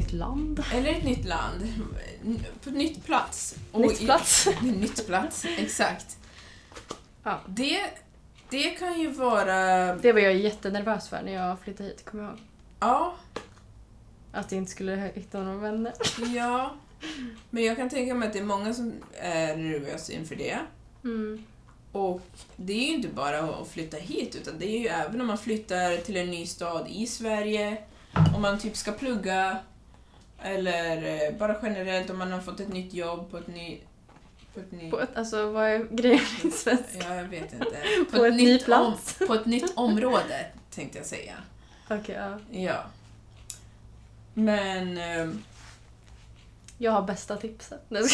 nytt land. Eller ett nytt land. På nytt plats. Och Nytt i- plats. nytt plats, exakt. Ja. Det, det kan ju vara... Det var jag jättenervös för när jag flyttade hit, kommer jag ihåg. Ja, Att jag inte skulle hitta några vänner. ja. Men jag kan tänka mig att det är många som är nervösa inför det. Mm. Och det är ju inte bara att flytta hit, utan det är ju även om man flyttar till en ny stad i Sverige, om man typ ska plugga, eller eh, bara generellt om man har fått ett nytt jobb på ett nytt... På ett nytt... På ett, alltså, vad är grejen i svenska? Ja, jag vet inte. På ett ny nytt plats. Om, på ett nytt område, tänkte jag säga. Okej, ja. Ja. Men... ehm, Jag har bästa tipset. Mm,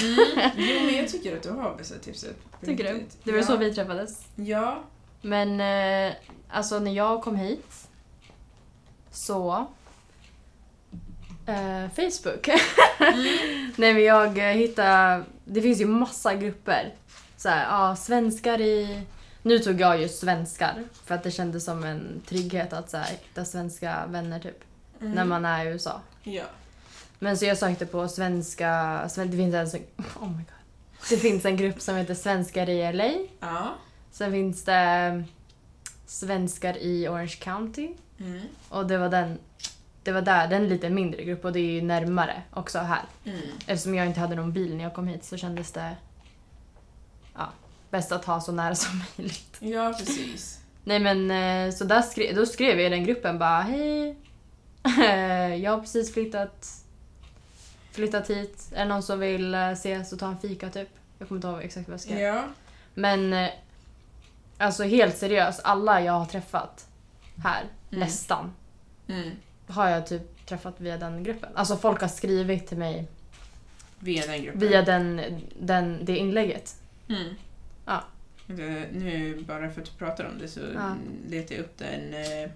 jo, men jag tycker att du har bästa tipset. på Tycker du? Det var ja. så vi träffades. Ja. Men eh, alltså när jag kom hit så... Eh, Facebook. Mm. Nej men jag eh, hittade... Det finns ju massa grupper. Så här, ja, svenskar i... Nu tog jag just svenskar för att det kändes som en trygghet att så här, hitta svenska vänner typ. Mm. När man är i USA. Ja. Men så jag sökte på svenska... sven- Det finns en, oh my god. Det finns en grupp som heter Svenskar i LA. Ja. Sen finns det Svenskar i Orange County. Mm. Och det var den... Det var där, den lite mindre grupp och det är ju närmare också här. Mm. Eftersom jag inte hade någon bil när jag kom hit så kändes det ja, bäst att ha så nära som möjligt. Ja, precis. Nej men eh, så där skrev, då skrev jag i den gruppen bara hej. Jag har precis flyttat, flyttat hit. Är det någon som vill eh, ses och ta en fika typ? Jag kommer inte ihåg exakt vad jag skrev. Ja. Men eh, alltså helt seriöst, alla jag har träffat här, Mm. nästan, Mm. Har jag typ träffat via den gruppen. Alltså folk har skrivit till mig Via den gruppen. via den, den, det inlägget. Mm. Ja. Nu, bara för att du pratar om det, så Ja. letar jag upp den eh,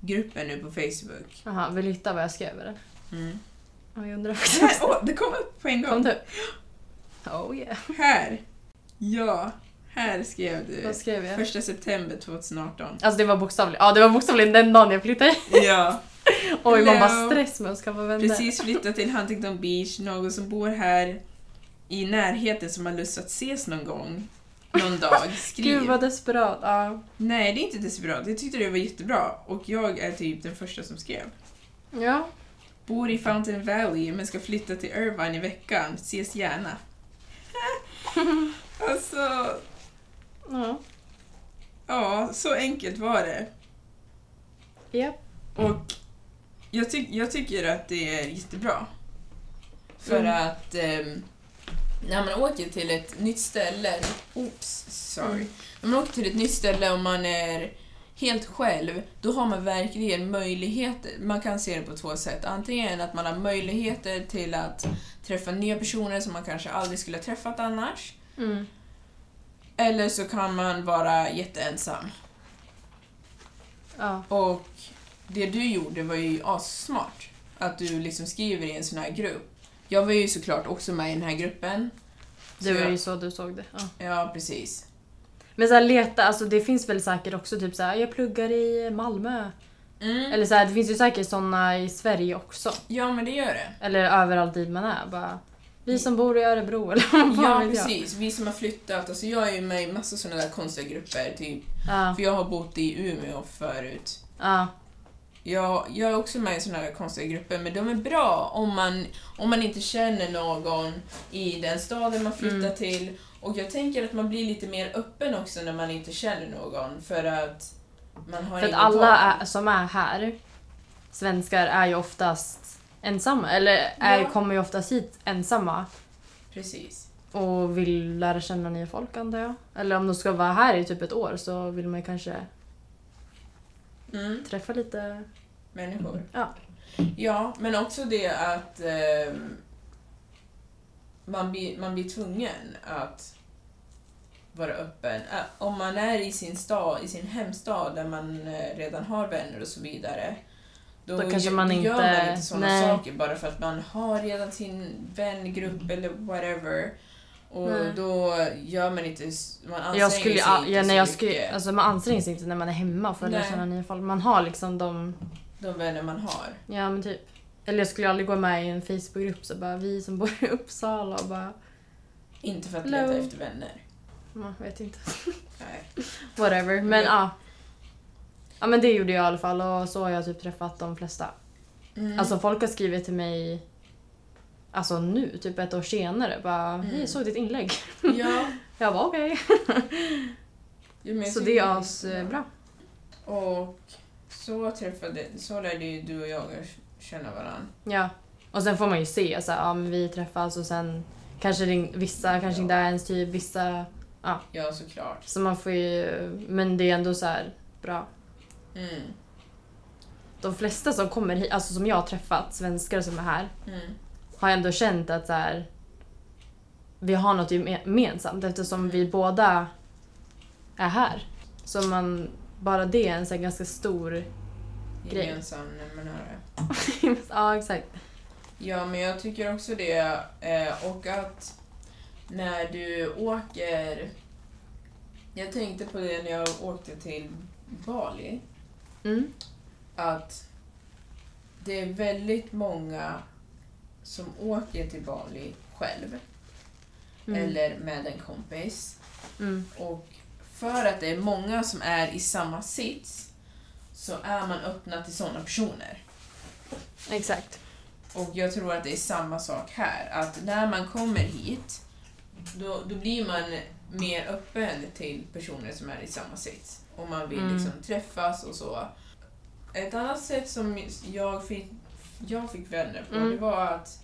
gruppen nu på Facebook. Jaha, vill du hitta vad jag skrev eller? Mm. Ja, jag undrar Här, också. åh, det kom upp på en gång. Kom du? Oh yeah. Här. Ja, här skrev du. Vad skrev jag? Första september 2018. Alltså det var bokstavligen, ja det var bokstavligen den dagen jag flyttade hit. Ja. Oj, man bara stress med att skaffa vänner. Precis flyttat till Huntington Beach, någon som bor här i närheten som har lust att ses någon gång. Någon dag. Skriv. Gud vad desperat. Ja. Nej, det är inte desperat. Jag tyckte det var jättebra. Och jag är typ den första som skrev. Ja. Bor i Fountain Valley men ska flytta till Irvine i veckan. Ses gärna. alltså, Ja. ja, så enkelt var det. Japp. Och jag, tyck, jag tycker att det är jättebra. För Mm. att ehm, när man åker till ett nytt ställe, oops, sorry. Mm. När man åker till ett nytt ställe och man är helt själv, då har man verkligen möjligheter. Man kan se det på två sätt. Antingen att man har möjligheter till att träffa nya personer som man kanske aldrig skulle ha träffat annars. Mm. Eller så kan man vara jätteensam. Ja. Och det du gjorde var ju assmart. Att du liksom skriver i en sån här grupp. Jag var ju såklart också med i den här gruppen. Det var jag- ju så du såg det. Ja. Ja, precis. Men så här, leta, alltså det finns väl säkert också typ så här, jag pluggar i Malmö. Mm. Eller så här, det finns ju säkert såna i Sverige också. Ja, men det gör det. Eller överallt dit man är. Bara, vi som bor i Örebro eller vad Ja, vet jag. precis. Vi som har flyttat. Alltså jag är ju med i massa såna där konstiga grupper. Typ. Ja. För jag har bott i Umeå förut. Ja. Jag, jag är också med i såna där konstiga grupper, men de är bra om man, om man inte känner någon i den staden man flyttar Mm. till. Och jag tänker att man blir lite mer öppen också när man inte känner någon, för att man har För att alla är, som är här, svenskar, är ju oftast ensamma. Eller är, Ja. kommer ju oftast hit ensamma. Precis. Och vill lära känna nya folk antar jag. Eller om de ska vara här i typ ett år så vill man ju kanske Mm. träffa lite... Människor. Ja. Ja, men också det att ehm, man, blir, man blir tvungen att vara öppen. Om man är i sin stad, i sin hemstad där man eh, redan har vänner och så vidare. Då, Då kanske man inte- gör man inte sådana nej. saker bara för att man har redan sin vängrupp eller whatever. Och Nej. då gör man inte... Man anstränger Jag skulle, sig ja, inte ja, när jag mycket. skulle, alltså man anstränger sig inte när man är hemma för att lära Nej. känna nya folk. Man har liksom de, De vänner man har. ja men typ. Eller jag skulle aldrig gå med i en Facebookgrupp så bara vi som bor i Uppsala och bara, Inte för att Hello. leta efter vänner. man vet inte. Nej. Whatever. Men Ja. ja. Ja men det gjorde jag i alla fall och så har jag typ träffat de flesta. Mm. Alltså folk har skrivit till mig Alltså nu, typ ett år senare. Bara, hej Mm. jag såg ditt inlägg. ja. Jag var okej. Jag Så det är asbra. Och så träffade, så lärde ju du och jag känna varandra. Ja. Och sen får man ju se så här, ja men vi träffas och sen kanske det, vissa kanske Ja. inte är ens typ, vissa... Ja, såklart. Så man får ju, men det är ändå så här bra. Mm. De flesta som kommer hit, alltså som jag har träffat, svenskar som är här, Mm. Har ändå känt att så här, vi har något geme- gemensamt eftersom vi båda är här. Så man, bara det är en så här ganska stor... Grej. Gemensam nämnare. ja, exakt. Ja, men jag tycker också det. Eh, och att när du åker... Jag tänkte på det när jag åkte till Bali. Mm. Att det är väldigt många som åker till Bali själv. Mm. Eller med en kompis. Mm. Och för att det är många som är i samma sits så är man öppna till sådana personer. Exakt. Och jag tror att det är samma sak här. Att när man kommer hit, då, då blir man mer öppen till personer som är i samma sits. Och man vill Mm. liksom träffas och så. Ett annat sätt som jag fick, jag fick vänner på, Mm. det var att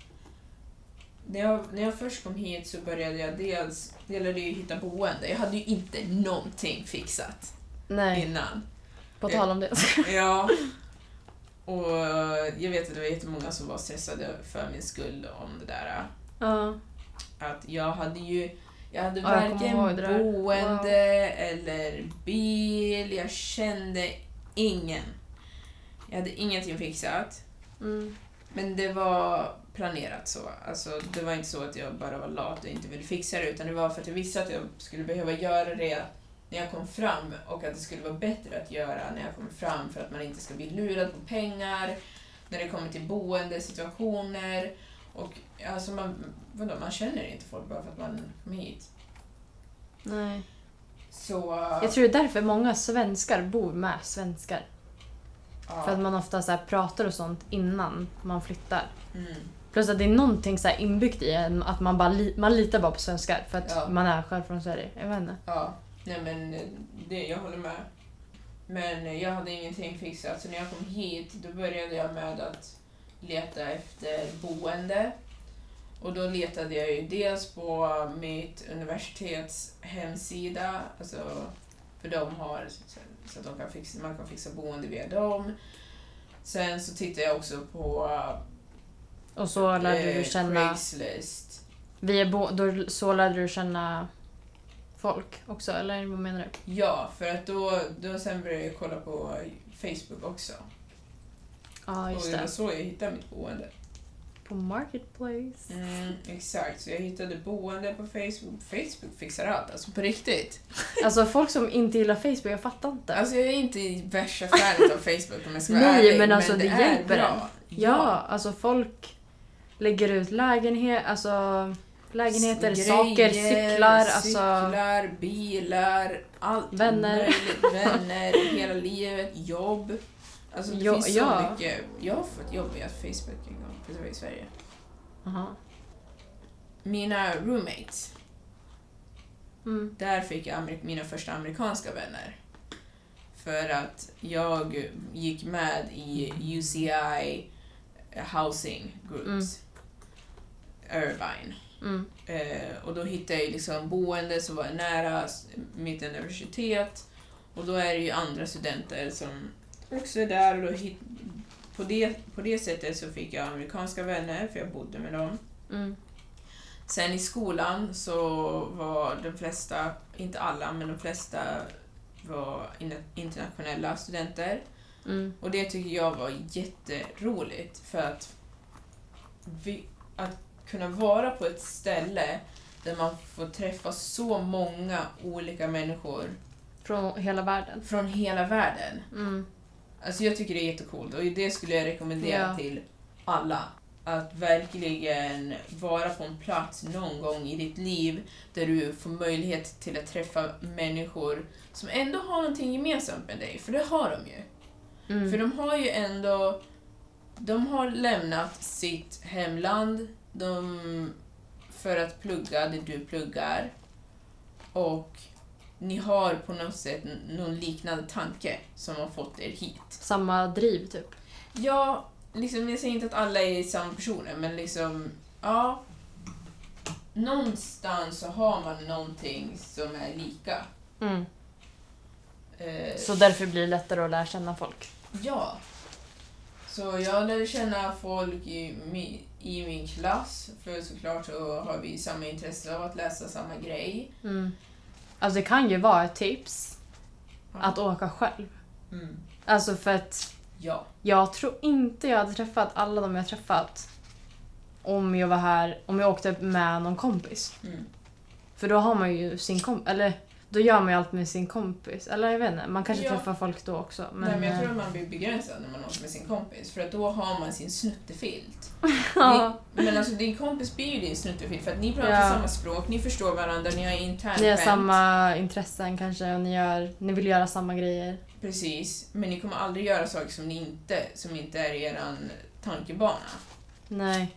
när jag, när jag först kom hit så började jag dels, jag lärde ju hitta boende. Jag hade ju inte någonting fixat Nej, innan. på tal om det. Ja. Och jag vet att det var jättemånga som var stressade för min skull om det där. Ja. Att jag hade ju jag hade Ja, jag varken det där. boende eller bil. Jag kände ingen. Jag hade ingenting fixat. Mm. Men det var planerat så. Alltså, det var inte så att jag bara var lat och inte ville fixa det, utan det var för att jag visste att jag skulle behöva göra det när jag kom fram och att det skulle vara bättre att göra när jag kommer fram för att man inte ska bli lurad på pengar, när det kommer till boendesituationer och alltså man, vadå, man känner inte folk bara för att man kommer hit. Nej. Så... Jag tror det är därför många svenskar bor med svenskar. Ja, För att man ofta så här pratar och sånt innan man flyttar. mm, Plus att det är någonting så inbyggt i en att man, bara li- man litar bara på svenskar för att Ja. man är själv från Sverige. Jag vet inte. ja, nej men det, jag håller med. Men jag hade ingenting fixat, så när jag kom hit då började jag med att leta efter boende. Och då letade jag ju dels på mitt universitets hemsida, alltså för de har så- att de kan fixa, man kan fixa boende via dem. Sen så tittade jag också på Och så lärde eh, du känna... Craigslist. Vi är bo- då, så lärde du känna folk också, eller vad menar du? Ja, för att då, då sen började jag kolla på Facebook också. Ja, och just det var så jag hittade mitt boende. På Marketplace. Mm, exakt, så jag hittade boende på Facebook. Facebook fixar allt, alltså på riktigt. Alltså folk som inte gillar Facebook, jag fattar inte. Alltså jag är inte värsta fanet av Facebook om jag ska vara Nej, ärlig, men alltså, det är hjälper en. ja, alltså folk lägger ut lägenhet, alltså lägenheter, Grejer, saker, cyklar, alltså... Cyklar, bilar, allt Vänner. möjligt. Vänner, hela livet, jobb. Alltså det Jo- finns så ja. mycket. Jag har fått jobb via Facebook en gång, i Sverige. Aha. Mina roommates, Mm. där fick jag mina första amerikanska vänner. För att jag gick med i UCI Housing Groups, Irvine. Mm. Eh, och då hittade jag liksom boende som var nära mitt universitet. Och då är det ju andra studenter som också är där. Och då hit, på, det, på det sättet så fick jag amerikanska vänner, för jag bodde med dem. Mm. Sen i skolan så var de flesta, inte alla, men de flesta var in- internationella studenter. Mm. Och det tycker jag var jätteroligt för att, vi, att kunna vara på ett ställe där man får träffa så många olika människor Från hela världen. från hela världen. Mm. Alltså jag tycker det är jättecoolt och det skulle jag rekommendera Ja. till alla. Att verkligen vara på en plats någon gång i ditt liv där du får möjlighet till att träffa människor som ändå har någonting gemensamt med dig, för det har de ju. Mm. För de har ju ändå... De har lämnat sitt hemland de, för att plugga det du pluggar. Och ni har på något sätt någon liknande tanke som har fått er hit. Samma driv typ. Ja, liksom, jag säger inte att alla är samma personer, men liksom, ja. Någonstans så har man någonting som är lika. Mm. Eh, Så därför blir det lättare att lära känna folk. Ja. Så jag lärde känna folk i min, i min klass, för såklart så har vi samma intresse av att läsa samma grej. Mm. Alltså det kan ju vara ett tips att åka själv. Mm. Alltså för att Ja. jag tror inte jag hade träffat alla de jag träffat om jag var här, om jag åkte med någon kompis. Mm. För då har man ju sin kompis, eller då gör man ju allt med sin kompis. Eller jag vet inte, man kanske Ja. träffar folk då också. Men, Nej, men jag tror eh, att man blir begränsad när man åker med sin kompis, för att då har man sin snuttefilt. ja, Din, men alltså din kompis blir ju din snuttefilt, för att ni pratar Ja. samma språk, ni förstår varandra, ni har internt ni har samma intressen kanske och ni, gör, ni vill göra samma grejer. Precis, men ni kommer aldrig göra saker som, ni inte, som inte är eran tankebana. Nej.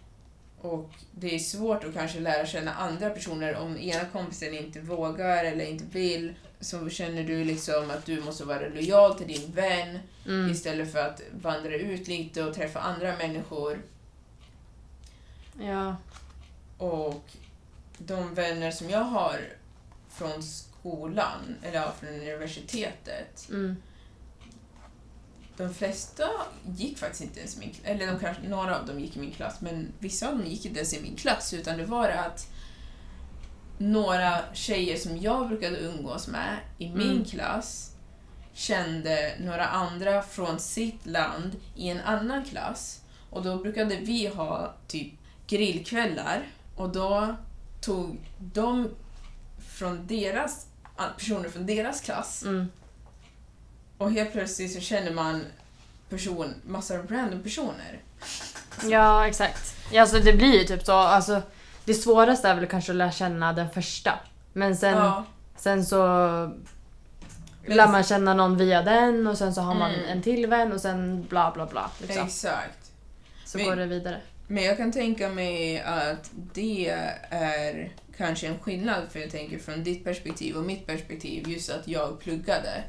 Och det är svårt att kanske lära känna andra personer om ena kompisen inte vågar eller inte vill. Så känner du liksom att du måste vara lojal till din vän Mm. istället för att vandra ut lite och träffa andra människor. Ja. Och de vänner som jag har från skolan, eller ja, från universitetet, Mm. De flesta gick faktiskt inte ens i min klass, eller de kanske, några av dem gick i min klass, men vissa av dem gick inte ens i min klass, utan det var att några tjejer som jag brukade umgås med i min Mm. klass kände några andra från sitt land i en annan klass. Och då brukade vi ha typ grillkvällar och då tog de från deras, personer från deras klass Mm. Och helt plötsligt så känner man person, massa random personer. Ja, exakt. Ja, alltså det blir ju typ så. Alltså, det svåraste är väl kanske att lära känna den första. Men sen, ja, sen så lär man känna någon via den och sen så har man Mm. en till vän och sen bla bla bla. Liksom. exakt. Så Men- går det vidare. Men jag kan tänka mig att det är kanske en skillnad, för jag tänker från ditt perspektiv och mitt perspektiv, just att jag pluggade.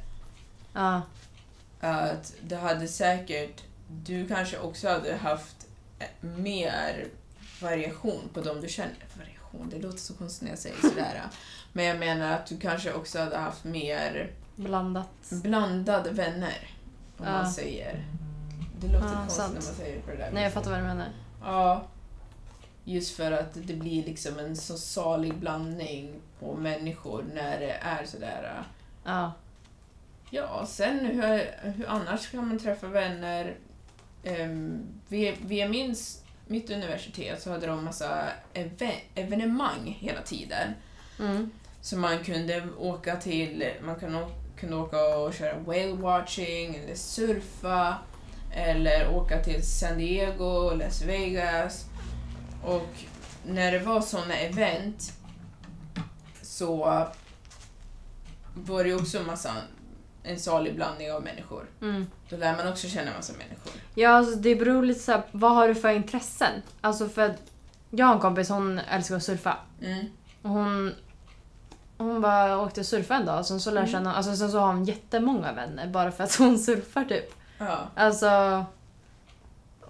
Ja. Att det hade säkert, du kanske också hade haft mer variation på dem du känner. Variation, det låter så konstigt när jag säger sådär. Men jag menar att du kanske också hade haft mer Blandat. blandade vänner. Om Ja. man säger. Det låter Ja, konstigt sant. när man säger det på det där Nej, jag viset. fattar vad du menar. Ja. Just för att det blir liksom en så salig blandning på människor när det är sådär. Ja. Ja, sen hur, hur annars kan man träffa vänner? Um, via, via min, s- mitt universitet så hade de massa even, evenemang hela tiden. Mm. Så man kunde åka till, man kunde, kunde åka och köra whale watching eller surfa eller åka till San Diego, Las Vegas. Och när det var såna event så var det också massa, en salig blandning av människor. Mm. Då lär man också känna massa människor. Ja, alltså det beror lite så här, vad har du för intressen? Alltså för att jag har en kompis, hon älskar att surfa. Mm. Och hon, hon bara åkte och surfade en dag, sen så lär Mm. känna, alltså sen så har hon jättemånga vänner bara för att hon surfar typ. Ja. Alltså...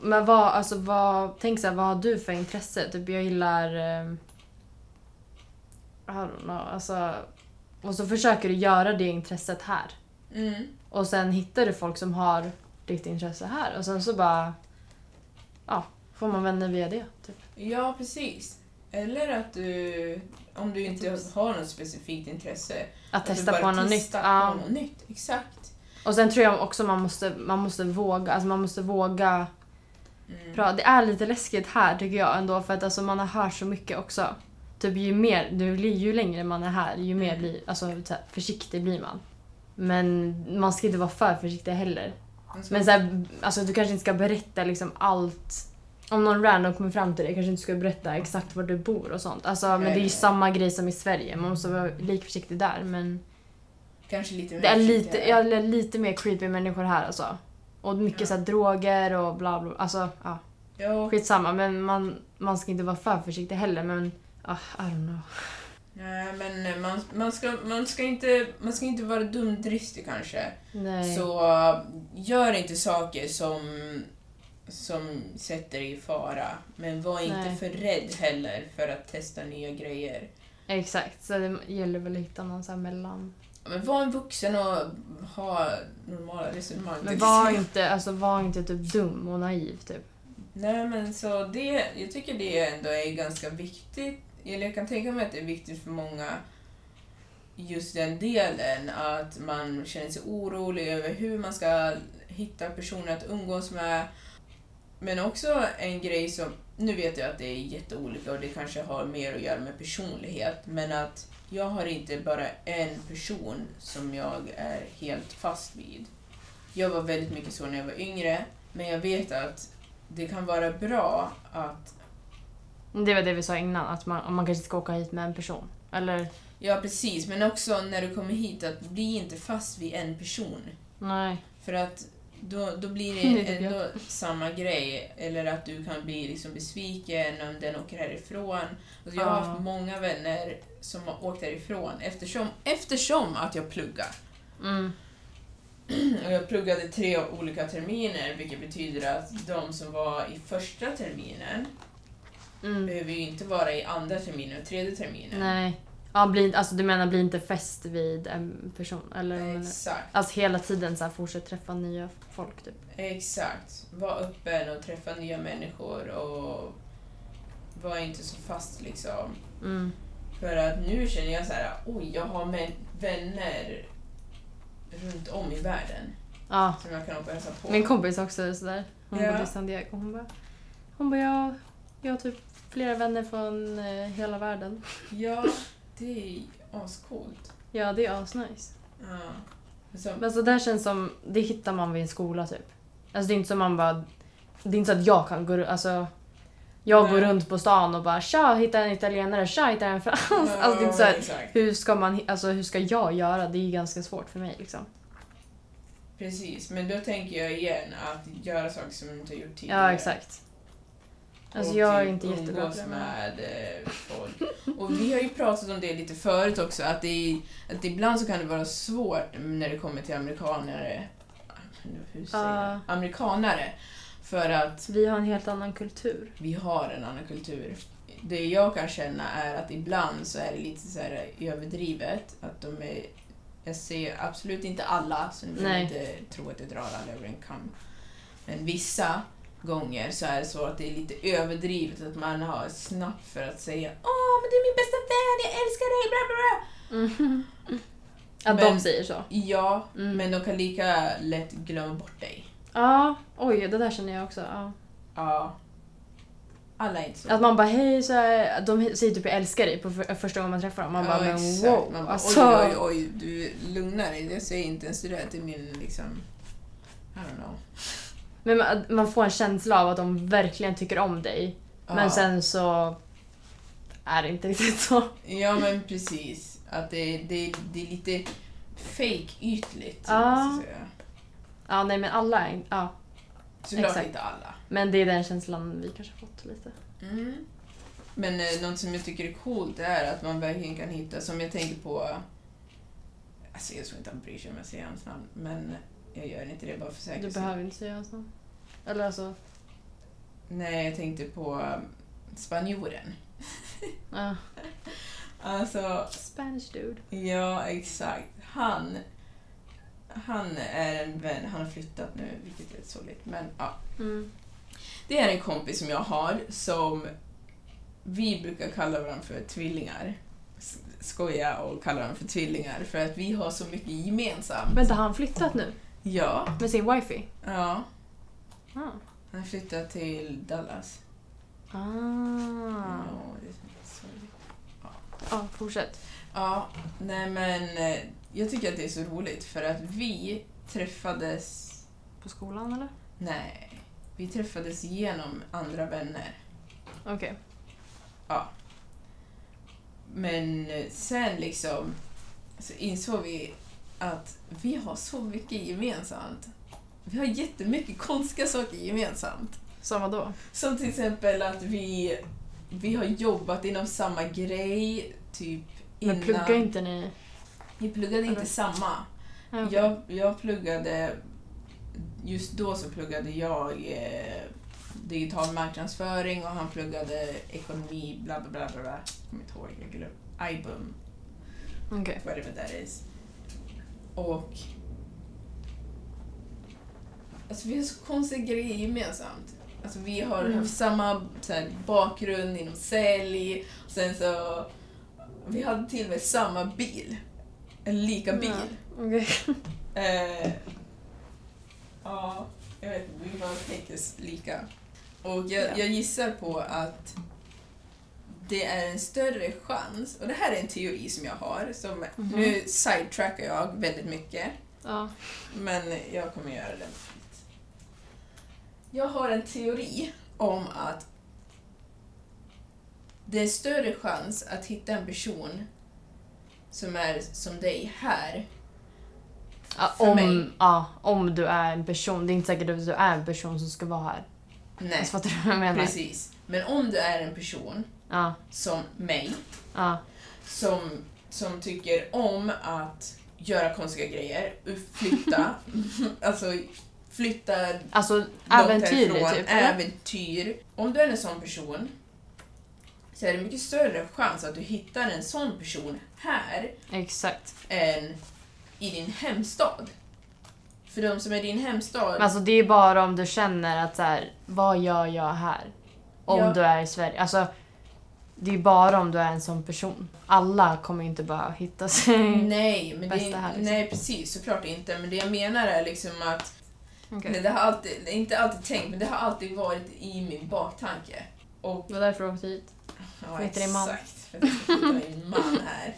Men vad, alltså vad, tänk såhär, vad har du för intresse? Typ jag gillar... Eh, I don't know, alltså... Och så försöker du göra det intresset här. Mm. Och sen hittar du folk som har ditt intresse här. Och sen så bara... Ja, får man vänner via det. Typ. Ja, precis. Eller att du, om du inte har något specifikt intresse, Att att testa på något nytt. testar Ja. på något nytt. Exakt. Och sen tror jag också man måste, man måste våga. Alltså man måste våga Mm. prata. Det är lite läskigt här tycker jag ändå. För att alltså man har hört så mycket också. Typ ju mer, ju längre man är här, ju mer Mm. blir, alltså, försiktig blir man. Men man ska inte vara för försiktig heller. Ska- Men så här, alltså, du kanske inte ska berätta liksom allt. Om någon random kommer fram till dig kanske inte ska berätta exakt var du bor och sånt. Alltså, men det är ju samma grej som i Sverige. Man måste vara lika försiktig där. Men Kanske lite mer det är lite, ja, det är lite mer creepy människor här alltså. Och mycket Ja. så här, droger och bla bla. Alltså, ja. Jo. Skitsamma, men man, man ska inte vara för försiktig heller. Men, ah, I don't know. Nej, men man, man, ska, man, ska inte, man ska inte vara dumdristig kanske. Nej. Så gör inte saker som, som sätter dig i fara. Men var inte Nej. för rädd heller för att testa nya grejer. Exakt, så det gäller väl att hitta någon så här mellan... Men var en vuxen och ha normala resonemang. Men var inte, alltså, var inte typ dum och naiv typ. Nej men så det, jag tycker det ändå är ganska viktigt. Eller jag kan tänka mig att det är viktigt för många just den delen att man känner sig orolig över hur man ska hitta personer att umgås med. Men också en grej som, nu vet jag att det är jätteolika och det kanske har mer att göra med personlighet, men att jag har inte bara en person som jag är helt fast vid. Jag var väldigt mycket så när jag var yngre, men jag vet att det kan vara bra att det var det vi sa innan, att man, man kanske ska åka hit med en person. Eller, Ja, precis. Men också när du kommer hit, att bli inte fast vid en person. nej. För att då, då blir Det ändå samma grej. Eller att du kan bli liksom besviken om den åker härifrån. Alltså jag har haft många vänner som har åkt härifrån eftersom, eftersom att jag pluggar. Mm. Och jag pluggade tre olika terminer, vilket betyder att de som var i första terminen Mm. behöver ju inte vara i andra terminen och tredje terminen. Nej. Ja, bli, alltså du menar bli inte fäst vid en person? Eller? Exakt. alltså hela tiden så här, fortsätt träffa nya folk typ. Exakt. Var öppen och träffa nya människor och var inte så fast liksom. Mm. För att nu känner jag så här, oj, jag har män- vänner runt om i världen Ja. som jag kan åka och hälsa på. Min kompis också är sådär. Hon Ja. bodde i San Diego. Hon bara, hon bara jag, jag typ flera vänner från eh, hela världen. Ja, det är ascoolt. Ja, det är asnice. Ja. Så, Men alltså det känns som, det hittar man vid en skola typ. Alltså det är inte som man bara, det är inte så att jag kan gå alltså jag Nej. går runt på stan och bara tja, hittar en italienare, tja, hittar en fransk. Alltså det är inte så här, exakt. hur ska man, alltså hur ska jag göra? Det är ju ganska svårt för mig liksom. Precis, men då tänker jag igen att göra saker som jag inte har gjort tidigare. Ja, exakt. Alltså och jag är typ inte jättebra på det. med eh, folk. Och vi har ju pratat om det lite förut också, att, det att ibland så kan det vara svårt när det kommer till amerikanare. Hur säger jag? Amerikanare. För att Vi har en helt annan kultur. vi har en annan kultur. Det jag kan känna är att ibland så är det lite så här överdrivet. Att de är, jag ser absolut inte alla, så ni Nej. inte tro att jag drar alla över en kam. Men vissa gånger så är det så att det är lite överdrivet att man har snabbt för att säga Åh, men du är min bästa vän, jag älskar dig, bla bla bla. Att Men- de säger så. Ja, Mm. men de kan lika lätt glömma bort dig. Ja, oj, det där känner jag också. Ja. Ja. Alla är inte så. Att man bara hej, så här, de säger typ jag älskar dig på för, första gången man träffar dem. Man bara men exakt. wow. Man bara, alltså, oj, oj, oj, du lugnar dig. Jag säger inte ens det till min liksom... I don't know. Men man, man får en känsla av att de verkligen tycker om dig. Ja. Men sen så är det inte riktigt så. Ja, men precis. Att det, det, det är lite fake-ytligt. Ja. måste jag säga. Ja, nej men alla är ja. Såklart Exakt. inte alla. Men det är den känslan vi kanske har fått lite. Mm. Men eh, något som jag tycker är coolt är att man verkligen kan hitta, som jag tänker på... Alltså jag tror inte han bryr sig om jag säger hans namn, men jag gör inte det bara för Du säkerhets skull. behöver inte säga namn. Eller alltså, Nej, jag tänkte på um, spanjoren. ja. Alltså, Spanish dude. ja exakt. Han, han är en vän, han har flyttat nu, vilket är sorgligt, men ja. Mm. Det är en kompis som jag har som vi brukar kalla varandra för tvillingar. Skoja och kalla varandra för tvillingar för att vi har så mycket gemensamt. Vänta, har han flyttat nu? Ja, Med sin wifi? ja. Ah. Han har flyttat till Dallas. Ah. Ja, det är sorgligt. Ja, fortsätt. Ja, nej men eh, jag tycker att det är så roligt för att vi träffades... På skolan eller? Nej, vi träffades genom andra vänner. Okej. Men eh, sen liksom så insåg vi att vi har så mycket gemensamt. Vi har jättemycket konstiga saker gemensamt. Som vadå? Som till exempel att vi, vi har jobbat inom samma grej, typ Men innan. pluggar inte ni? Vi pluggade inte Eller? samma. Okej. Jag, jag pluggade, just då så pluggade jag eh, digital marknadsföring och han pluggade ekonomi, bla bla bla bla. Jag kommer inte ihåg, jag glömde. IBUM, Okej. whatever that is. Och... Alltså vi har så konstiga grejer gemensamt. Alltså vi har Mm. haft samma här, bakgrund inom sälj, och sen så... Vi hade till och med samma bil. En lika bil. Ja, Okej. Eh, ja, jag vet inte, vi bara tänker lika. Och jag, Ja. jag gissar på att det är en större chans, och det här är en teori som jag har, som Mhm. nu sidetrackar jag väldigt mycket, Ja. men jag kommer göra det. Jag har en teori om att det är större chans att hitta en person som är som dig här Ja, För mig. om, ja, om du är en person. Det är inte säkert att du är en person som ska vara här. Nej, Alltså, fattar du vad jag menar? precis. Men om du är en person Ja, som mig, ja. som, som tycker om att göra konstiga grejer, flytta, alltså flytta Alltså långt äventyr härifrån, typ. äventyr. Om du är en sån person så är det mycket större chans att du hittar en sån person här Exakt. än i din hemstad. För de som är din hemstad, Men alltså det är bara om du känner att så här, vad gör jag här? Om Ja. du är i Sverige. Alltså, det är bara om du är en sån person. Alla kommer inte bara hitta sig. nej, men det, bästa är- här, liksom. nej precis, såklart inte. Men det jag menar är liksom att Okej. Nej, det har alltid, det inte alltid tänkt, men det har alltid varit i min baktanke. Och, Det var därför du åkte hit. ja, För att hitta din man. Exakt, för att jag ska hitta min man här.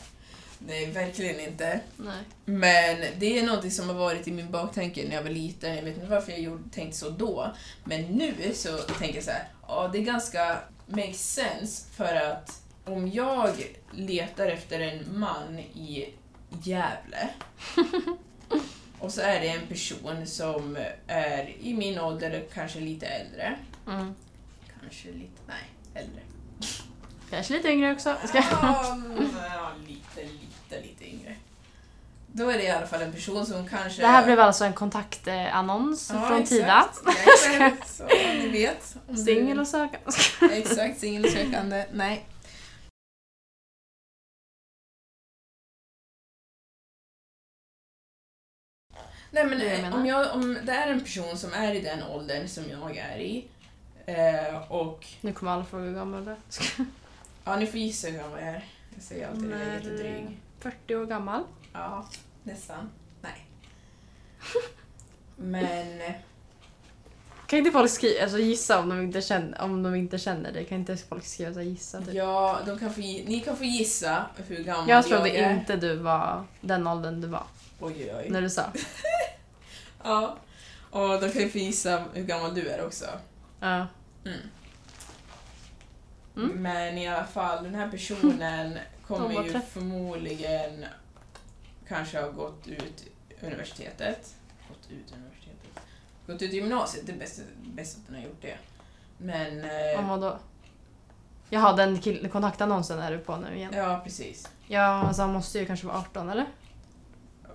Nej, verkligen inte. Nej. Men det är något som har varit i min baktanke när jag var liten. Jag vet inte varför jag tänkte så då. Men nu så tänker jag så här, ja det är ganska makes sense för att om jag letar efter en man i Gävle och så är det en person som är i min ålder, kanske lite äldre. Mm. Kanske lite, nej, äldre. Kanske lite yngre också. Ska ja, lite, lite, lite yngre. Då är det i alla fall en person som kanske... Det här blev alltså en kontaktannons från Tida. Jajamän, så ni vet. Singel och sökande. Exakt, singel och sökande. Nej. Nej men jag eh, om, jag, om det är en person som är i den åldern som jag är i eh, och Nu kommer alla fråga hur gammal du är. ja, ni får gissa hur gammal jag är. Jag säger alltid det, jag är jättedryg. 40 år gammal. Ja, nästan. Nej. Men Kan inte folk skriva, alltså gissa om de inte känner, om de inte känner det? Kan inte folk skriva så här, gissa? Typ? ja, de kan få, ni kan få gissa hur gammal Jag trodde är. inte du var den åldern du var Oj, oj, oj. när du sa. Ja. Och de kan ju få gissa hur gammal du är också. Ja. Mm. Mm. Men i alla fall, den här personen kommer ju förmodligen kanske ha gått ut universitetet. Gått ut universitetet? Gått ut gymnasiet, det är bäst, bäst att den har gjort det. Men... Om Eh, vad då? Jaha, den kill- kontaktannonsen är du på nu igen. ja, precis. Ja, alltså han måste ju kanske vara 18 eller?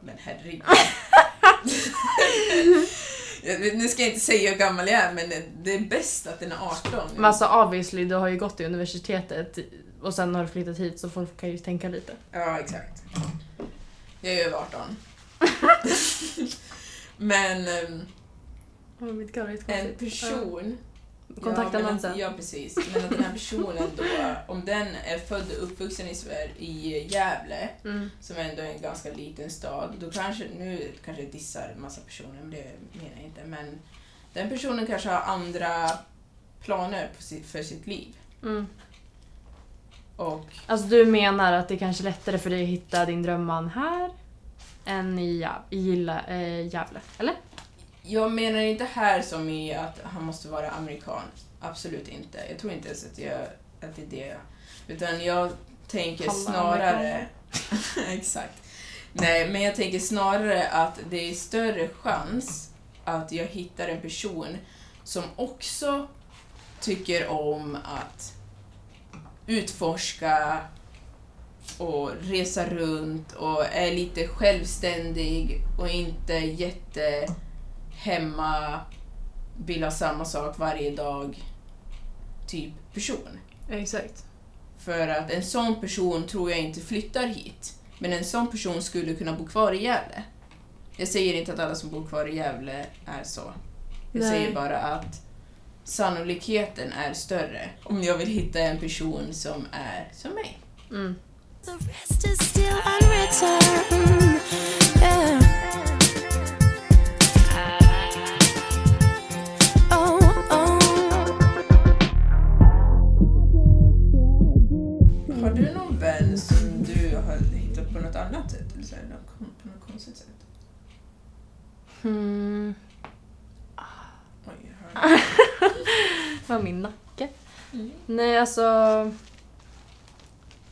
Men herregud. Nu ska jag inte säga hur gammal jag är, men det- det är bäst att den är 18. Men alltså obviously, du har ju gått i universitetet och sen har du flyttat hit så folk kan ju tänka lite. Ja, exakt. Jag är över 18. Men Oh, mitt en person... Ja. Kontaktannonsen. Ja, att- ja, precis. Men att den här personen då, om den är född och uppvuxen i Sverige, i Gävle, Mm. som ändå är en ganska liten stad, då kanske, nu kanske jag dissar en massa personer, men det menar jag inte, men den personen kanske har andra planer på sitt, för sitt liv. Mm. Och Alltså du menar att det är kanske är lättare för dig att hitta din drömman här än i, Ja- i Gilla, eh, Gävle? Eller? jag menar inte här som i att han måste vara amerikan. Absolut inte. Jag tror inte ens att, jag, att det är det. Utan jag tänker Alla snarare... Exakt. Nej, men jag tänker snarare att det är större chans att jag hittar en person som också tycker om att utforska och resa runt och är lite självständig och inte jätte hemma, vill ha samma sak varje dag, typ person. Exakt. För att en sån person tror jag inte flyttar hit. Men en sån person skulle kunna bo kvar i Gävle. Jag säger inte att alla som bor kvar i Gävle är så. Jag Nej. säger bara att sannolikheten är större om jag vill hitta en person som är som mig. Mm. Har du någon vän som du har hittat på något annat sätt? Eller så här, på något konstigt sätt? Hmm. Oj, Vad min nacke. Mm. Nej, alltså...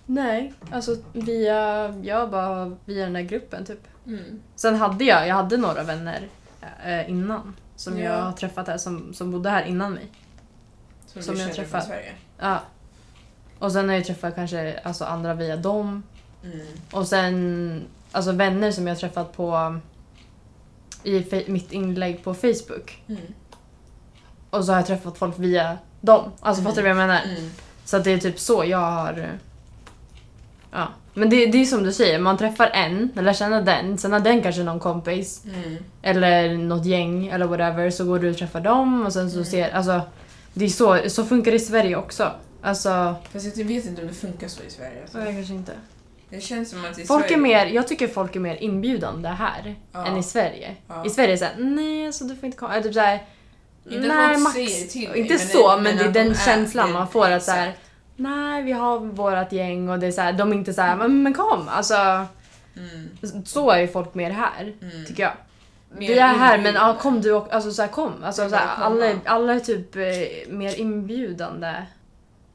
Nej, alltså via... Jag bara via den där gruppen typ. Mm. Sen hade jag, jag hade några vänner eh, innan. Som Ja. jag har träffat här, som, som bodde här innan mig. Som, Som jag träffar. från Sverige? Ja. Och sen har jag träffat kanske alltså, andra via dem. Mm. Och sen alltså vänner som jag har träffat på i mitt inlägg på Facebook. Mm. Och så har jag träffat folk via dem. Alltså Mm. fattar du vad jag menar? Mm. Så att det är typ så jag har... Ja. Men det, det är som du säger, man träffar en, lär känna den, sen har den kanske någon kompis Mm. eller något gäng eller whatever så går du och träffar dem och sen så Mm. ser... Alltså, det är så, så funkar det i Sverige också. Alltså, Fast jag vet inte om det funkar så i Sverige. Alltså. jag kanske inte. Det känns som att i Folk Sverige... är mer, jag tycker folk är mer inbjudande här Ja. än i Sverige. Ja. I Sverige är det såhär, nej alltså du får inte komma. Typ såhär, Inte nej max. till inte men så, det- men, det är den de känslan man får att såhär, nej vi har vårat gäng och det är såhär, de är inte såhär, men, men kom. Alltså, Mm. så är ju folk mer här, Mm. tycker jag. Mer vi är här men ja, kom du och, alltså såhär kom. Alltså, såhär, alla, alla är typ eh, mer inbjudande.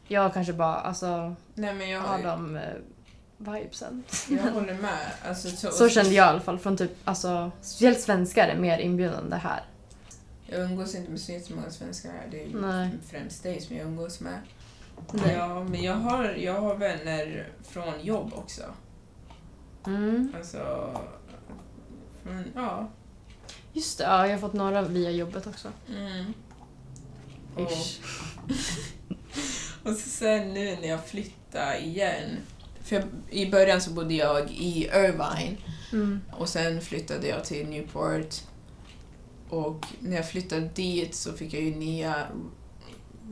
Jag kanske bara, alltså, Nej men jag, har de eh, vibesen. jag håller med. Alltså, så, Så kände jag i alla fall från typ, alltså, speciellt svenskar är mer inbjudande här. Jag umgås inte med så jättemånga svenskar här. Det är Nej. främst dig som jag umgås med. Nej. Ja, men jag har, jag har vänner från jobb också. Mm. Alltså... Från, ja. Just det, ja, jag har fått några via jobbet också. Mm. Och, och så sen nu när jag flyttar igen. För jag, I början så bodde jag i Irvine. Mm. Och sen flyttade jag till Newport. Och när jag flyttade dit så fick jag ju nya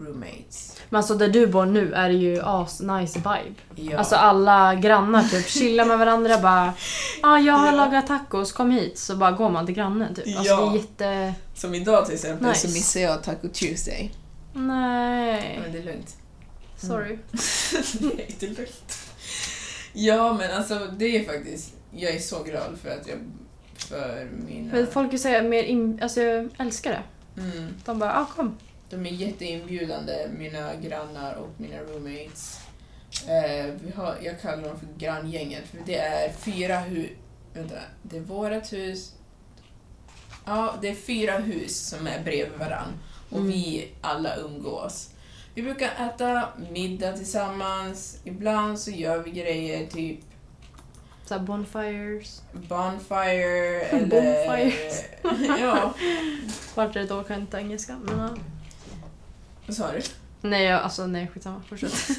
roommates. Men alltså där du bor nu är det ju as nice vibe. Ja. Alltså alla grannar typ chillar med varandra bara ah, jag har Ja. lagat tacos, kom hit. Så bara går man till grannen typ. Alltså Ja. det är jätte... Som idag till exempel Nice. så missade jag Taco Tuesday. Nej. Men det är lugnt. Sorry. det är lugnt. Ja men alltså det är faktiskt, jag är så glad för att jag, för mina... Men folk säger mer in... Alltså jag älskar det. Mm, De bara ah, kom. de är jätteinbjudande, mina grannar och mina roommates. Eh, vi har, jag kallar dem för granngänget för det är fyra hus, vänta, det är vårat hus, ja det är fyra hus som är bredvid varann och Mm. vi alla umgås. Vi brukar äta middag tillsammans, ibland så gör vi grejer typ Såhär bonfires. Bonfire eller... Bonfires. ja, Vart det då kan jag inte engelska. Men, ja. vad sa du? Nej, jag, alltså nej skitsamma. Fortsätt.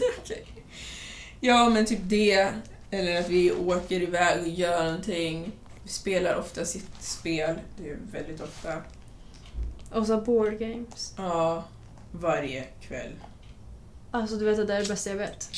Ja, men typ det. Eller att vi åker iväg och gör någonting. Vi spelar ofta sitt spel. Det är väldigt ofta. Och så board games. Ja, varje kväll. Alltså du vet att det är det bästa jag vet.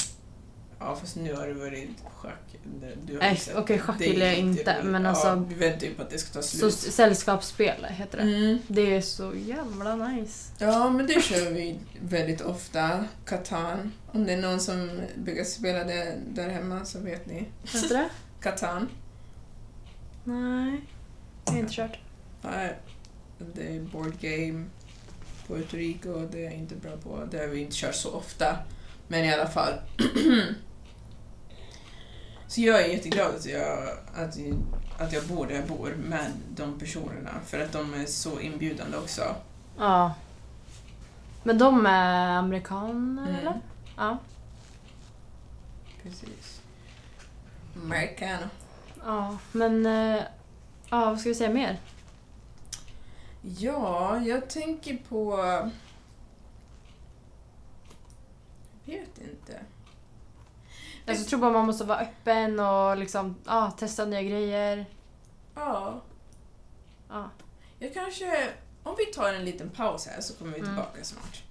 Ja, fast nu har det varit schack. Du har Nej, ju sett okej, det. schack Det gillar jag inte roligt. men ja, alltså- Vi väntar ju på att det ska ta Så slut. sällskapsspel heter det. Mm. Det är så jävla nice. Ja, men det kör vi väldigt ofta. Catan. Om det är någon som brukar spela det där hemma så vet ni. Du det? Catan. Nej, jag har inte kört. Nej, det är board game. Puerto Rico, det är jag inte bra på. Det har vi inte kört så ofta. Men i alla fall. så jag är jätteglad att jag, att, att jag bor där jag bor med de personerna. För att de är så inbjudande också. Ja. Men de är amerikaner Mm. eller? Ja. Precis. Americano. Ja, men... eh, Ja, vad ska vi säga mer? Ja, jag tänker på... Jag vet inte. Alltså, jag tror bara man måste vara öppen och liksom, ja, testa nya grejer. Ja, Ja. jag kanske... Om vi tar en liten paus här så kommer vi Mm. tillbaka snart.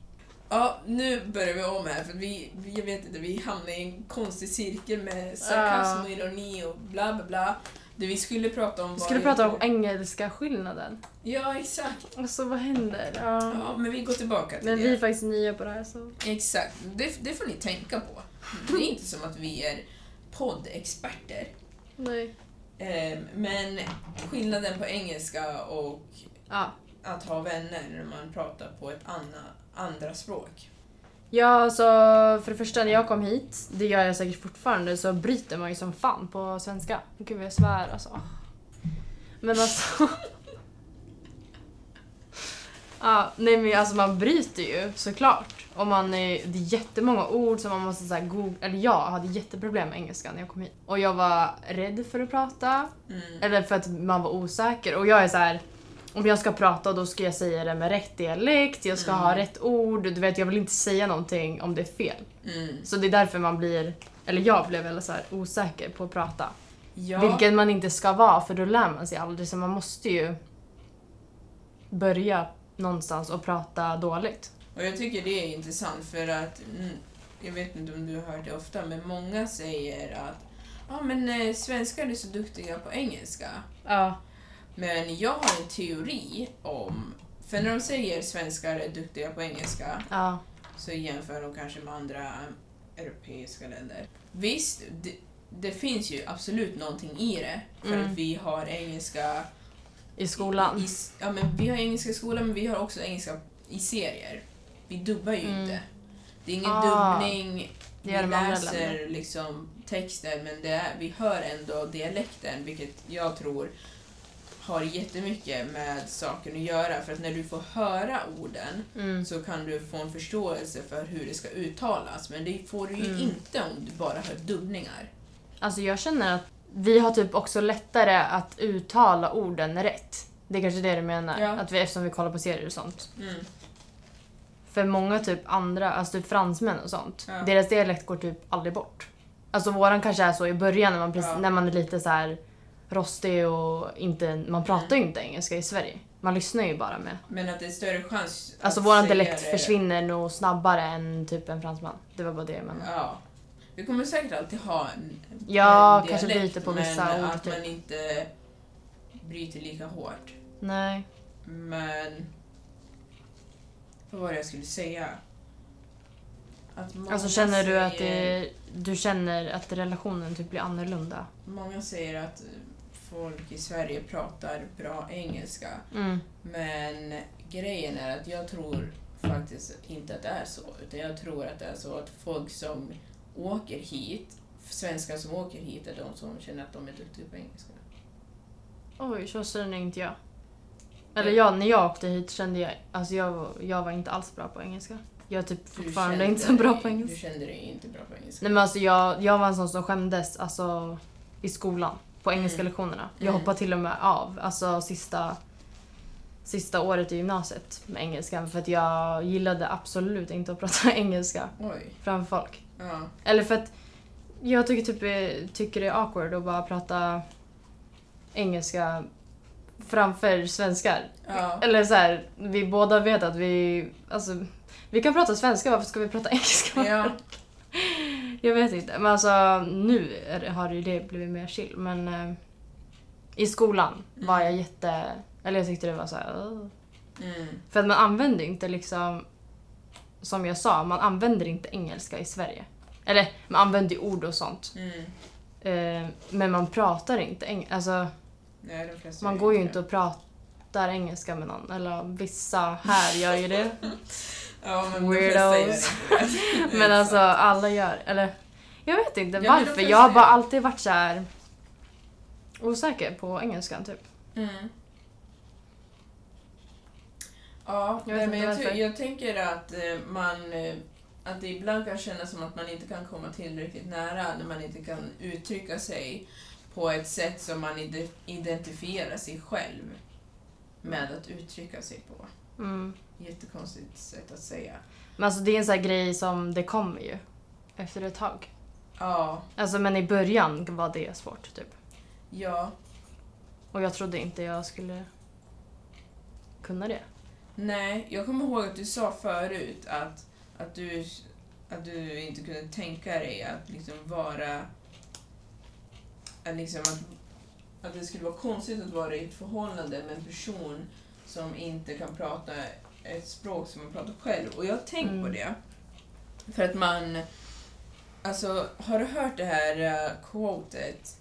Ja, nu börjar vi om här för vi, vi- jag vet inte, vi hamnar i en konstig cirkel med sarkasm och ironi och bla bla bla. Det vi skulle prata om Vi var skulle prata om engelska skillnaden. Ja, exakt. Alltså vad händer? Ja. Ja, men vi går tillbaka till Men det. vi är faktiskt nya på det här så... Exakt, det, det får ni tänka på. Det är inte som att vi är poddexperter. Nej. Eh, Men skillnaden på engelska och Ja. att ha vänner när man pratar på ett anna, andra språk. Ja, alltså för det första när jag kom hit, det gör jag säkert fortfarande, så bryter man ju som fan på svenska. Gud vad jag svär alltså. Men alltså... ja, nej men alltså man bryter ju såklart. Och man är, det är jättemånga ord som man måste så googla, eller jag hade jätteproblem med engelska när jag kom hit. Och jag var rädd för att prata, Mm. eller för att man var osäker. Och jag är så här. Om jag ska prata då ska jag säga det med rätt dialekt, jag ska Mm. ha rätt ord. Du vet, jag vill inte säga någonting om det är fel. Mm. Så det är därför man blir, eller jag blev väldigt så här osäker på att prata. Ja, Vilket man inte ska vara för då lär man sig aldrig. Så man måste ju börja någonstans och prata dåligt. Och jag tycker det är intressant för att, mm, jag vet inte om du har hört det ofta, men många säger att ja men eh, svenskar är så duktiga på engelska. Ja. Men jag har en teori om, för när de säger svenskar är duktiga på engelska Ja. så jämför de kanske med andra um, europeiska länder. Visst, det, det finns ju absolut någonting i det, för Mm. att vi har engelska I skolan. I, i, ja, men vi har engelska i skolan, men vi har också engelska i serier. Vi dubbar ju Mm. inte. Det är ingen Ah, dubbning, vi läser liksom texten, men det är, vi hör ändå dialekten, vilket jag tror har jättemycket med saken att göra. För att när du får höra orden Mm. så kan du få en förståelse för hur det ska uttalas. Men det får du ju Mm. inte om du bara hör dubbningar. Alltså jag känner att vi har typ också lättare att uttala orden rätt. Det är kanske det du menar? Ja. Att vi, eftersom vi kollar på serier och sånt. Mm. För många typ andra, alltså typ fransmän och sånt, Ja. deras dialekt går typ aldrig bort. Alltså våran kanske är så i början när man, precis, Ja. när man är lite så här rostig och inte, man pratar Mm. ju inte engelska i Sverige. Man lyssnar ju bara med. Men att det är större chans Alltså våran dialekt det- försvinner nog snabbare än typ en fransman. Det var bara det jag menade. Ja. Vi kommer säkert alltid ha en, Ja, en kanske dialekt, bryter på vissa men ord, att typ. man inte bryter lika hårt. Nej. Men... Vad var det jag skulle säga? Alltså känner du att det, du känner att relationen typ blir annorlunda? Många säger att folk i Sverige pratar bra engelska. Mm. Men grejen är att jag tror faktiskt inte att det är så. Utan jag tror att det är så att folk som åker hit, svenskar som åker hit, är de som känner att de är duktiga på engelska. Oj, så känner inte jag. Eller ja, när jag åkte hit kände jag, alltså jag, jag var inte alls bra på engelska. Jag är typ fortfarande inte så bra på engelska. Du kände dig inte bra på engelska. Nej men alltså jag, jag var en sån som skämdes alltså, i skolan. På engelska Mm. lektionerna. Jag Mm. hoppade till och med av. Alltså sista, sista året i gymnasiet med engelska. För att jag gillade absolut inte att prata engelska Oj. framför folk. Ja. Eller för att jag tycker, typ, tycker det är awkward att bara prata engelska framför svenskar. Ja. Eller så här, vi båda vet att vi... Alltså, vi kan prata svenska, varför ska vi prata engelska? ja. Jag vet inte. Men alltså nu är har ju det blivit mer chill. Men eh, i skolan var jag jätte... Eller jag tyckte det var så här. "Åh." Mm. För att man använder inte liksom... Som jag sa, man använder inte engelska i Sverige. Eller man använder ord och sånt. Mm. Eh, men man pratar inte engelska. Alltså Nej, man går ju inte och pratar engelska med någon. Eller vissa här gör ju det. Ja, men Weirdos. det. Men alltså alla gör, eller jag vet inte Ja, varför. Jag har bara alltid varit så här osäker på engelskan typ. Mm. Ja, Jag men jag, jag tänker att eh, man eh, att det ibland kan kännas som att man inte kan komma tillräckligt nära när man inte kan uttrycka sig på ett sätt som man ide- identifierar sig själv med att uttrycka sig på. Mm. Jättekonstigt sätt att säga. Men alltså det är en sån här grej som det kommer ju efter ett tag. Ja, Alltså men i början var det svårt typ. ja, Och jag trodde inte jag skulle kunna det. nej, jag kommer ihåg att du sa förut att, att, du, att du inte kunde tänka dig att liksom vara liksom att, att det skulle vara konstigt att vara i ett förhållande med en person som inte kan prata ett språk som man pratar själv. Och jag har tänkt på Mm. det. För att man... Alltså, har du hört det här uh, quotet?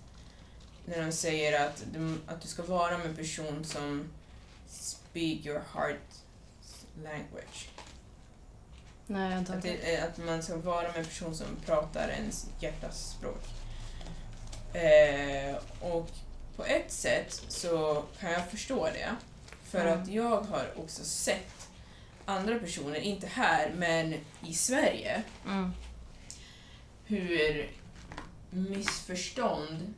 När de säger att du, att du ska vara med en person som speak your heart language. Nej, jag har inte Att, hört det, att man ska vara med en person som pratar ens hjärtas språk. Eh, och på ett sätt så kan jag förstå det. För Mm. att jag har också sett andra personer, inte här, men i Sverige, Mm. hur missförstånd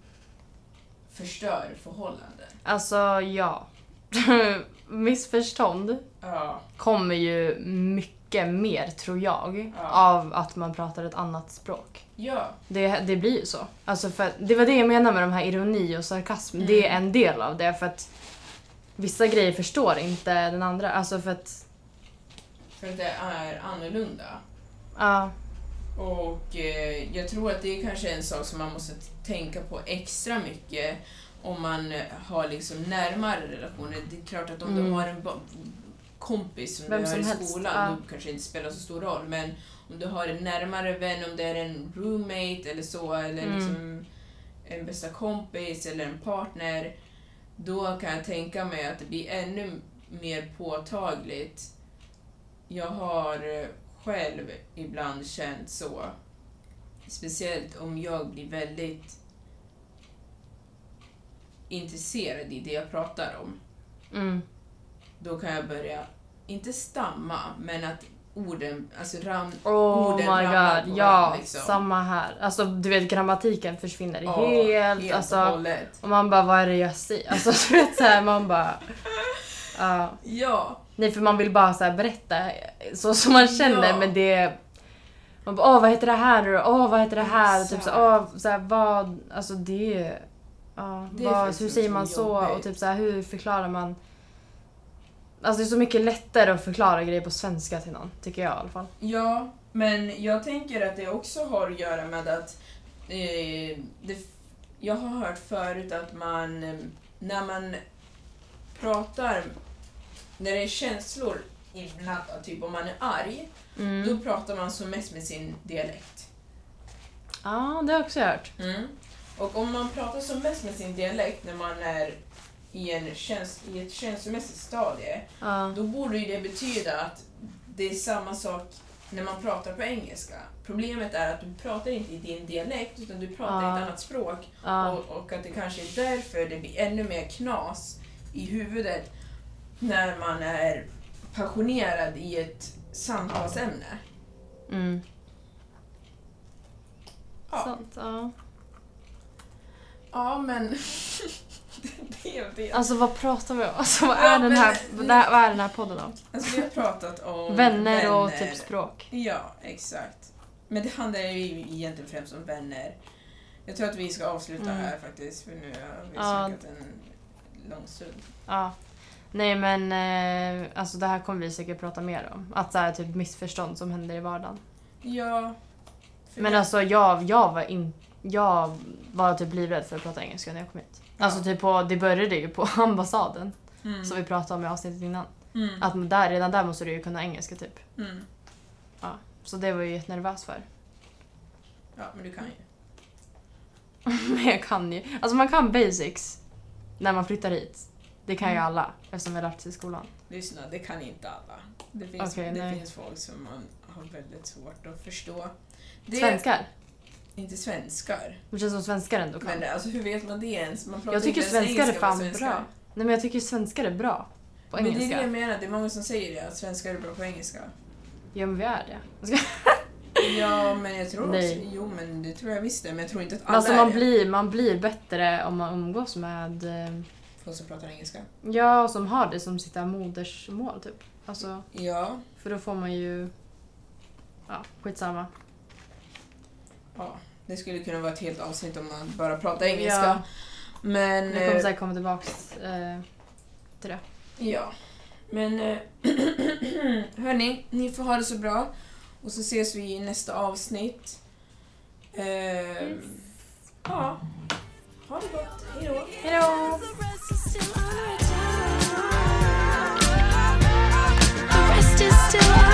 förstör förhållanden. Alltså ja. Missförstånd Ja. kommer ju mycket mer, tror jag, Ja. av att man pratar ett annat språk. Ja. Det, det blir ju så. Alltså för, det var det jag menade med de här ironi och sarkasm. Mm. Det är en del av det. För att vissa grejer förstår inte den andra. Alltså för att... För att det är annorlunda. Ja. Och eh, jag tror att det är kanske en sak som man måste tänka på extra mycket om man har liksom närmare relationer. Det är klart att om du Mm. har en kompis som Vem du har som i helst, skolan, ja. då kanske det inte spelar så stor roll. Men om du har en närmare vän, om det är en roommate eller så, eller Mm. liksom en bästa kompis eller en partner, då kan jag tänka mig att det blir ännu mer påtagligt. Jag har eh, själv ibland känt så. Speciellt om jag blir väldigt intresserad i det jag pratar om. Mm. Då kan jag börja, inte stamma, men att orden, alltså ram, Oh orden my ramlar god. Ja, liksom. samma här. Alltså du vet grammatiken försvinner Ja, helt. helt alltså, och hållet. och man bara, vad är det jag säger? Alltså du vet såhär, man bara... Ja. Ja, Nej för man vill bara så berätta så som man känner Ja. men det... Man bara åh vad heter det här nu? Åh vad heter det här? Och typ så, Exakt. åh, så här, vad... Alltså det. Ja, Det är vad, hur säger man så? jobbigt. Och typ så här, hur förklarar man... Alltså det är så mycket lättare att förklara grejer på svenska till någon, tycker jag i alla fall. ja, men jag tänker att det också har att göra med att eh, det, jag har hört förut att man, eh, när man pratar, när det är känslor inblandade, typ om man är arg, Mm. då pratar man som mest med sin dialekt. Ja, det har jag också hört. Mm. Och om man pratar som mest med sin dialekt när man är i, en käns- i ett känslomässigt stadie, Ja. då borde ju det betyda att det är samma sak när man pratar på engelska. Problemet är att du pratar inte i din dialekt, utan du pratar Ja. ett annat språk. Ja. Och, och att det kanske är därför det blir ännu mer knas i huvudet när man är passionerad i ett samtalsämne. Mm. Ja. Sant, ja. Ja, men... det är det. Alltså vad pratar vi om? Alltså vad är, den här, vad är är den här podden om? Alltså vi har pratat om Vänner och typ språk. Ja, exakt. Men det handlar ju egentligen främst om vänner. Jag tror att vi ska avsluta Mm. här faktiskt, för nu har vi Ja. snackat en lång stund. Ja. Nej men eh, alltså det här kommer vi säkert prata mer om. Att så här, typ missförstånd som händer i vardagen. Ja, Men alltså jag, jag var in, jag var typ livrädd för att prata engelska när jag kom hit. Alltså typ på, det började ju på ambassaden Mm. som vi pratade om i avsnittet innan. Mm. Att där, redan där måste du ju kunna engelska typ. Mm. Så det var jag jättenervös för. Ja, men du kan ju. Men jag kan ju. Alltså man kan basics när man flyttar hit. Det kan ju Mm. alla eftersom vi har lärt sig i skolan. Lyssna, det kan inte alla. Det finns, Okej, det nej. finns folk som man har väldigt svårt att förstå. Det Svenskar. Inte svenskar. Det känns som svenskar ändå kan. Men alltså hur vet man det ens? Man pratar jag tycker inte ens svenskar är engelska fan svenska. bra. Nej men jag tycker svenskar är bra. På Men det är det engelska. jag menar, det är många som säger det, att svenskar är bra på engelska. Ja men vi är det. Ja, men jag tror Nej. också... Jo, men det tror jag visst det, men jag tror inte att Men alla alltså är man det. blir, man blir bättre om man umgås med eh, Folk som pratar engelska. Ja, och som har det som sitt där modersmål typ. Alltså, Ja, för då får man ju... Ja, skitsamma. ja. Det skulle kunna vara ett helt avsnitt om man bara pratar engelska. Ja. Men... Vi kommer eh, säkert komma tillbaks eh, till det. Ja. Men eh, hörni, ni får ha det så bra. Och så ses vi i nästa avsnitt. Eh, yes. Ja. Ha det gott. Hejdå. Hejdå. Hejdå.